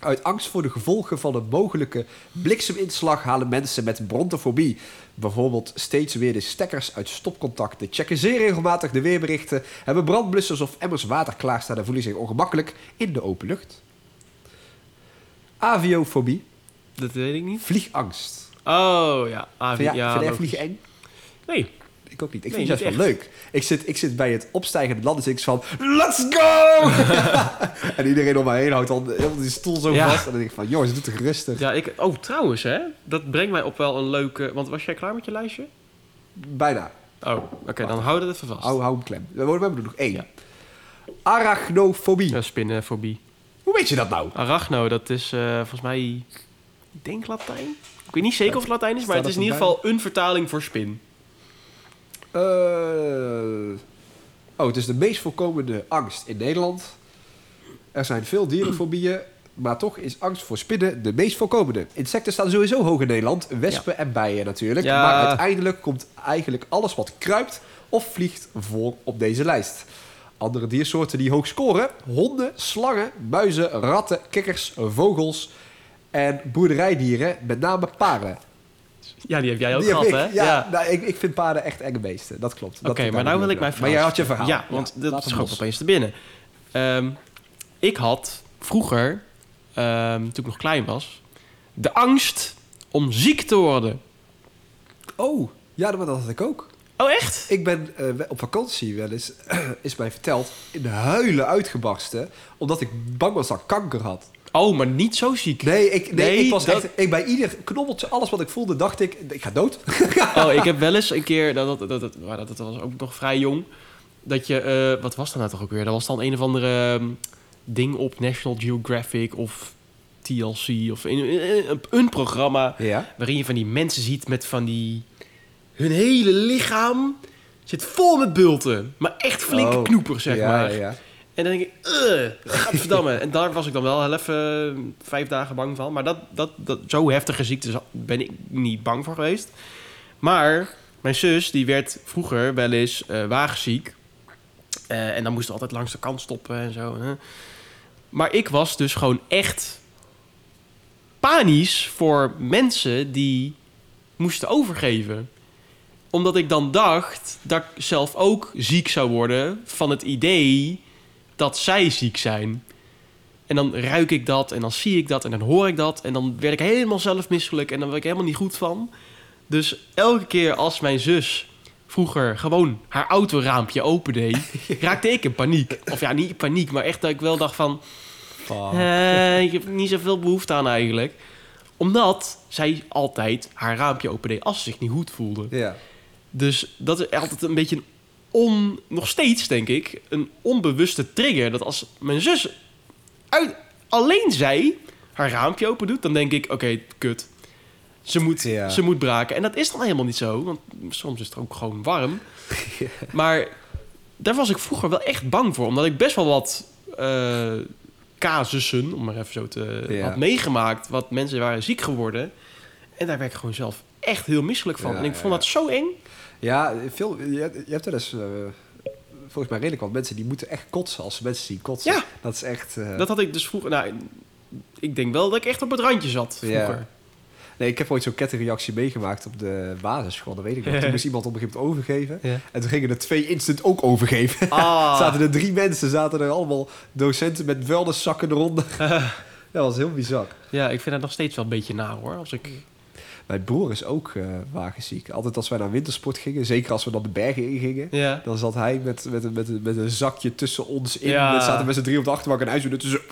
Uit angst voor de gevolgen van een mogelijke blikseminslag halen mensen met brontofobie bijvoorbeeld steeds weer de stekkers uit stopcontacten, checken zeer regelmatig de weerberichten, hebben brandblussers of emmers water klaarstaan en voelen zich ongemakkelijk in de open lucht. Aviofobie, Dat weet ik niet. vliegangst. Oh, ja. Ah, Vind ja, vind jij vliegen eng? Nee. Ik ook niet. Ik Nee, vind het juist wel leuk. Ik zit, ik zit bij het opstijgende land en ik van... Let's go! <laughs> en iedereen om mij heen houdt dan die stoel zo Ja. vast. En dan denk ik van... Jongens, doe het rustig. Ja, ik... Oh, trouwens, hè. Dat brengt mij op wel een leuke... Want was jij klaar met je lijstje? Bijna. Oh, oké. dan hou dat even vast. Hou, hou hem klem. We hebben er nog één. Ja. Arachnofobie. Ja, spinnenfobie. Hoe weet je dat nou? Arachno, dat is eh, volgens mij... Ik denk Latijn. Ik weet niet zeker of het Latijn is, maar het is in ieder geval een vertaling voor spin. Eh, Oh, het is de meest voorkomende angst in Nederland. Er zijn veel dierenfobieën, Maar toch is angst voor spinnen de meest voorkomende. Insecten staan sowieso hoog in Nederland. Wespen en bijen natuurlijk. Ja. Maar uiteindelijk komt eigenlijk alles wat kruipt of vliegt voor op deze lijst. Andere diersoorten die hoog scoren: honden, slangen, muizen, ratten, kikkers, vogels en boerderijdieren, met name paren. Ja, die heb jij ook Die gehad, ik. hè? Ja, Nou, ik, ik vind paarden echt enge beesten. Dat klopt. Oké, maar nou wil ik mijn verhaal. Maar jij had je verhaal. Ja, want dat schoot opeens te binnen. Ehm, ik had vroeger, ehm, toen ik nog klein was, de angst om ziek te worden. Oh, ja, dat had ik ook. Oh, echt? Ik ben eh, op vakantie wel eens, <clears throat> is mij verteld, in huilen uitgebarsten. Omdat ik bang was dat ik kanker had. Oh, maar niet zo ziek. Nee, ik, nee, Nee, ik was dat- echt... Ik, bij ieder knobbeltje, alles wat ik voelde, dacht ik, ik ga dood. <laughs> Oh, ik heb wel eens een keer, dat, dat, dat, dat, was ook nog vrij jong, dat je, eh, wat was dat nou toch ook weer? Dat was dan een of andere ehm, ding op National Geographic of TLC of een, een, een programma Ja. waarin je van die mensen ziet met van die, hun hele lichaam zit vol met bulten, maar echt flinke Oh, knoepers, zeg ja, maar. Ja, En dan denk ik, uh, gadverdamme. en daar was ik dan wel even eh, vijf dagen bang van. Maar dat, dat, dat, zo heftige ziektes ben ik niet bang voor geweest. Maar mijn zus, die werd vroeger wel eens. Eh, en dan moest ze altijd langs de kant stoppen en zo. hè. Maar ik was dus gewoon echt panisch voor mensen die moesten overgeven omdat ik dan dacht dat ik zelf ook ziek zou worden van het idee dat zij ziek zijn. En dan ruik ik dat en dan zie ik dat en dan hoor ik dat. En dan werd ik helemaal zelf misselijk en dan werd ik helemaal niet goed van. Dus elke keer als mijn zus vroeger gewoon haar autoraampje opendeed, <laughs> raakte ik in paniek. Of ja, niet in paniek, maar echt dat ik wel dacht van... eh, ik heb niet zoveel behoefte aan eigenlijk. Omdat zij altijd haar raampje opendeed als ze zich niet goed voelde. ja. Dus dat is altijd een beetje een on... Nog steeds, denk ik, een onbewuste trigger. Dat als mijn zus uit, alleen zij haar raampje open doet... dan denk ik, oké, kut. Ze moet, Ja. ze moet braken. En dat is dan helemaal niet zo. Want soms is het ook gewoon warm. <laughs> Maar daar was ik vroeger wel echt bang voor. Omdat ik best wel wat eh, casussen, om maar even zo te... Ja. had meegemaakt. Wat mensen waren ziek geworden. En daar werd ik gewoon zelf echt heel misselijk van. En ik vond dat zo eng. Ja, veel, je, hebt- je hebt wel eens, eh, volgens mij redelijk wat mensen die moeten echt kotsen als ze mensen zien kotsen. Ja. Dat is echt... eh, Dat had ik dus vroeger... Nou, ik denk wel dat ik echt op het randje zat vroeger. Ja. Nee, ik heb ooit zo'n kettingreactie meegemaakt op de basisschool. Dat weet ik nog. <laughs> Toen moest iemand op een gegeven moment overgeven. Ja. En toen gingen er twee instant ook overgeven. Ah. <laughs> zaten er drie mensen, zaten er allemaal docenten met vuilniszakken eronder. <laughs> dat was heel bizar. Ja, ik vind het nog steeds wel een beetje na hoor. Als ik... Mijn broer is ook eh wagenziek. Altijd als wij naar wintersport gingen, zeker als we dan de bergen ingingen... Ja. Dan zat hij met, met, een- met, een- met een zakje tussen ons in. Ja. We zaten met z'n drie op de achterbank en hij zo tussen. <laughs>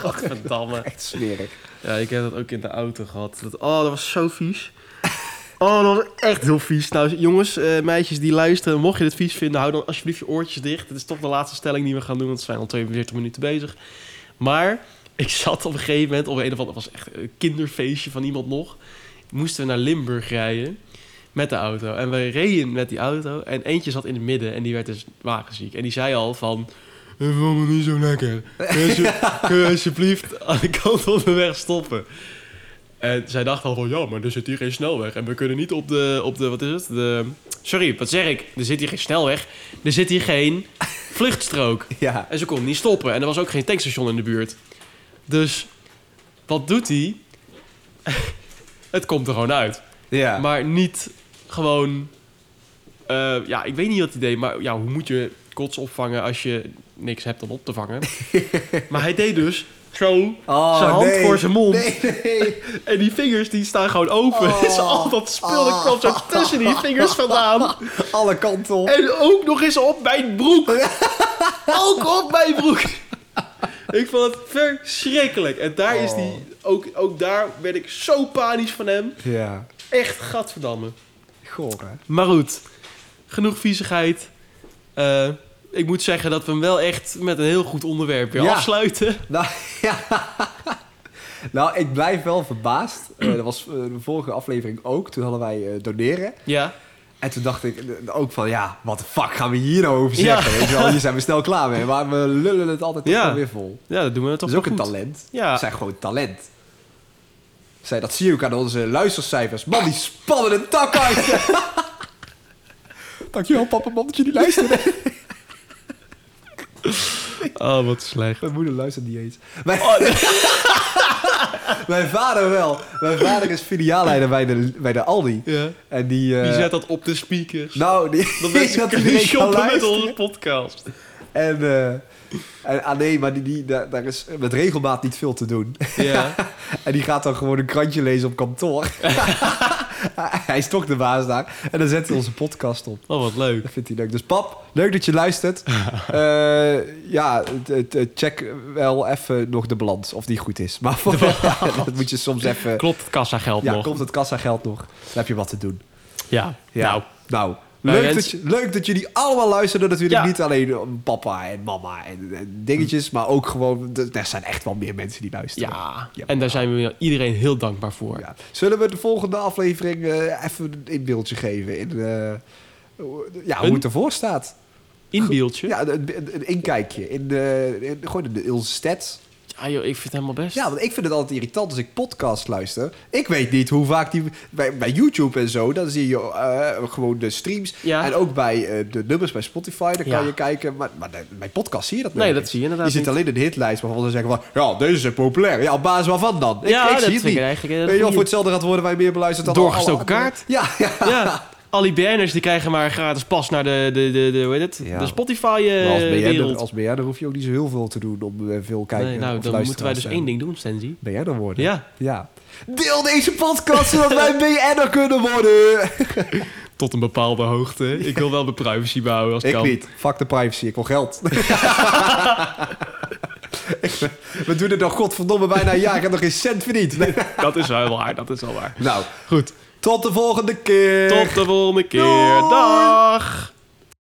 Gadverdamme. Echt smerig. Ja, ik heb dat ook in de auto gehad. Dat, oh, dat was zo vies. Oh, dat was echt heel vies. Nou, jongens, eh, meisjes die luisteren, mocht je dit vies vinden, hou dan alsjeblieft je oortjes dicht. Het is toch de laatste stelling die we gaan doen, want we zijn al 42 minuten bezig. Maar <laughs> ik zat op een gegeven moment op een of ander, was echt een kinderfeestje van iemand nog. Moesten we naar Limburg rijden met de auto. En we reden met die auto en eentje zat in het midden en die werd dus wagenziek. En die zei al van, ik vond het niet zo lekker. Kun je, <laughs> kun je alsjeblieft aan de kant van de weg stoppen? En zij dacht al van, ja, maar er zit hier geen snelweg. En we kunnen niet op de, op de wat is het? De, sorry, wat zeg ik? Er zit hier geen snelweg. Er zit hier geen <laughs> vluchtstrook. Ja. En ze kon niet stoppen. En er was ook geen tankstation in de buurt. Dus, wat doet hij? <laughs> het komt er gewoon uit. Ja. Maar niet gewoon... eh, ja, ik weet niet wat hij deed, maar ja, hoe moet je kots opvangen als je niks hebt om op te vangen? <laughs> maar hij deed dus zo Oh, zijn hand nee. voor zijn mond. Nee, nee. <laughs> En die vingers die staan gewoon open. Oh. Dus al dat spul dat kwam zo tussen die vingers vandaan. Alle kanten op. En ook nog eens op mijn broek. ook op mijn broek. Ik vond het verschrikkelijk. En daar is die... Ook, ook daar werd ik zo panisch van hem. Ja. Echt gadverdamme. Goor, hè? Maar goed, genoeg viezigheid. Eh, ik moet zeggen dat we hem wel echt met een heel goed onderwerp weer Ja. afsluiten. <laughs> Nou, ja. <laughs> nou, ik blijf wel verbaasd. Eh, dat was eh, de vorige aflevering ook. Toen hadden wij doneren. Ja, En toen dacht ik ook van, ja, wat de fuck gaan we hier nou over zeggen? Ja. Weet je wel, hier zijn we snel klaar mee. Maar we lullen het altijd toch Ja. weer vol. Ja, dat doen we toch Dat is ook een talent. Ja. We zijn gewoon talent. Zij, dat zie je ook aan onze luistercijfers. Man, die spannen de tak uit. <laughs> Dankjewel, papa, man, dat jullie luisteren. <laughs> <laughs> Oh, wat slecht. Mijn moeder luistert niet eens. Mijn, <laughs> Mijn vader wel. Mijn vader is filiaalleider bij de, bij de Aldi. Ja. En die... eh, Wie zet dat op de speakers? Nou, die... <laughs> dat mensen dat kunnen shoppen met onze podcast. En, eh, en ah nee, maar die, die, daar, daar is met regelmaat niet veel te doen. Ja. En die gaat dan gewoon een krantje lezen op kantoor. <laughs> hij is toch de baas daar. En dan zet hij onze podcast op. Oh, wat leuk. Dat vindt hij leuk. Dus pap, leuk dat je luistert. <laughs> Eh, ja, check wel even nog de balans, of die goed is. Maar voor, <laughs> dat moet je soms even... Klopt het kassageld Ja, nog? komt het kassageld nog? Dan heb je wat te doen. Ja. Ja. Nou Nou, leuk, Rens- dat je, leuk dat jullie allemaal luisteren. Natuurlijk Ja. niet alleen papa en mama en, en dingetjes, maar ook gewoon... Er zijn echt wel meer mensen die luisteren. ja. Ja. En daar zijn we iedereen heel dankbaar voor. Ja. Zullen we de volgende aflevering eh, even een beeldje geven in eh, ja, hoe het ervoor staat? Inbeeldje? Ja. Ja, een, een, inkijkje in, de, in, gewoon in de onze stats. joh, ik vind het helemaal best. Ja, want ik vind het altijd irritant als ik podcast luister. Ik weet niet hoe vaak die... Bij, bij YouTube en zo, dan zie je eh, gewoon de streams. Ja. En ook bij eh, de nummers bij Spotify, dan kan je kijken. Maar, maar bij podcast zie je dat Nee, nooit dat zie je inderdaad Je zit niet. alleen in de hitlijst waarvan ze zeggen van... Ja, deze is populair. Ja, op basis waarvan dan? Ik, Ja, ik dat zie het niet. eigenlijk, eh, Weet je wel, voor hetzelfde gaat worden wij meer beluisterd dan Doorgestoken kaart. Ja, ja. <laughs> Al die BN'ers die krijgen maar gratis pas naar de, de, de, de hoe heet het? Ja. De Spotify eh, Maar als wereld. als BN'er hoef je ook niet zo heel veel te doen om eh, veel kijken nee, nou, of dan moeten wij dus één ding doen, Stenzi. BN'er worden. Ja. ja. Deel deze podcast zodat wij BN'er kunnen worden. <laughs> Tot een bepaalde hoogte. Ik wil wel mijn privacy behouden als Ik kan. niet. Fuck de privacy. Ik wil geld. Ik- <laughs> We doen het nog godverdomme bijna een jaar. Ik heb nog geen cent verdiend. Dat is wel waar, dat is wel waar. Nou, Goed. Tot de volgende keer. Tot de volgende keer. Doei. Dag.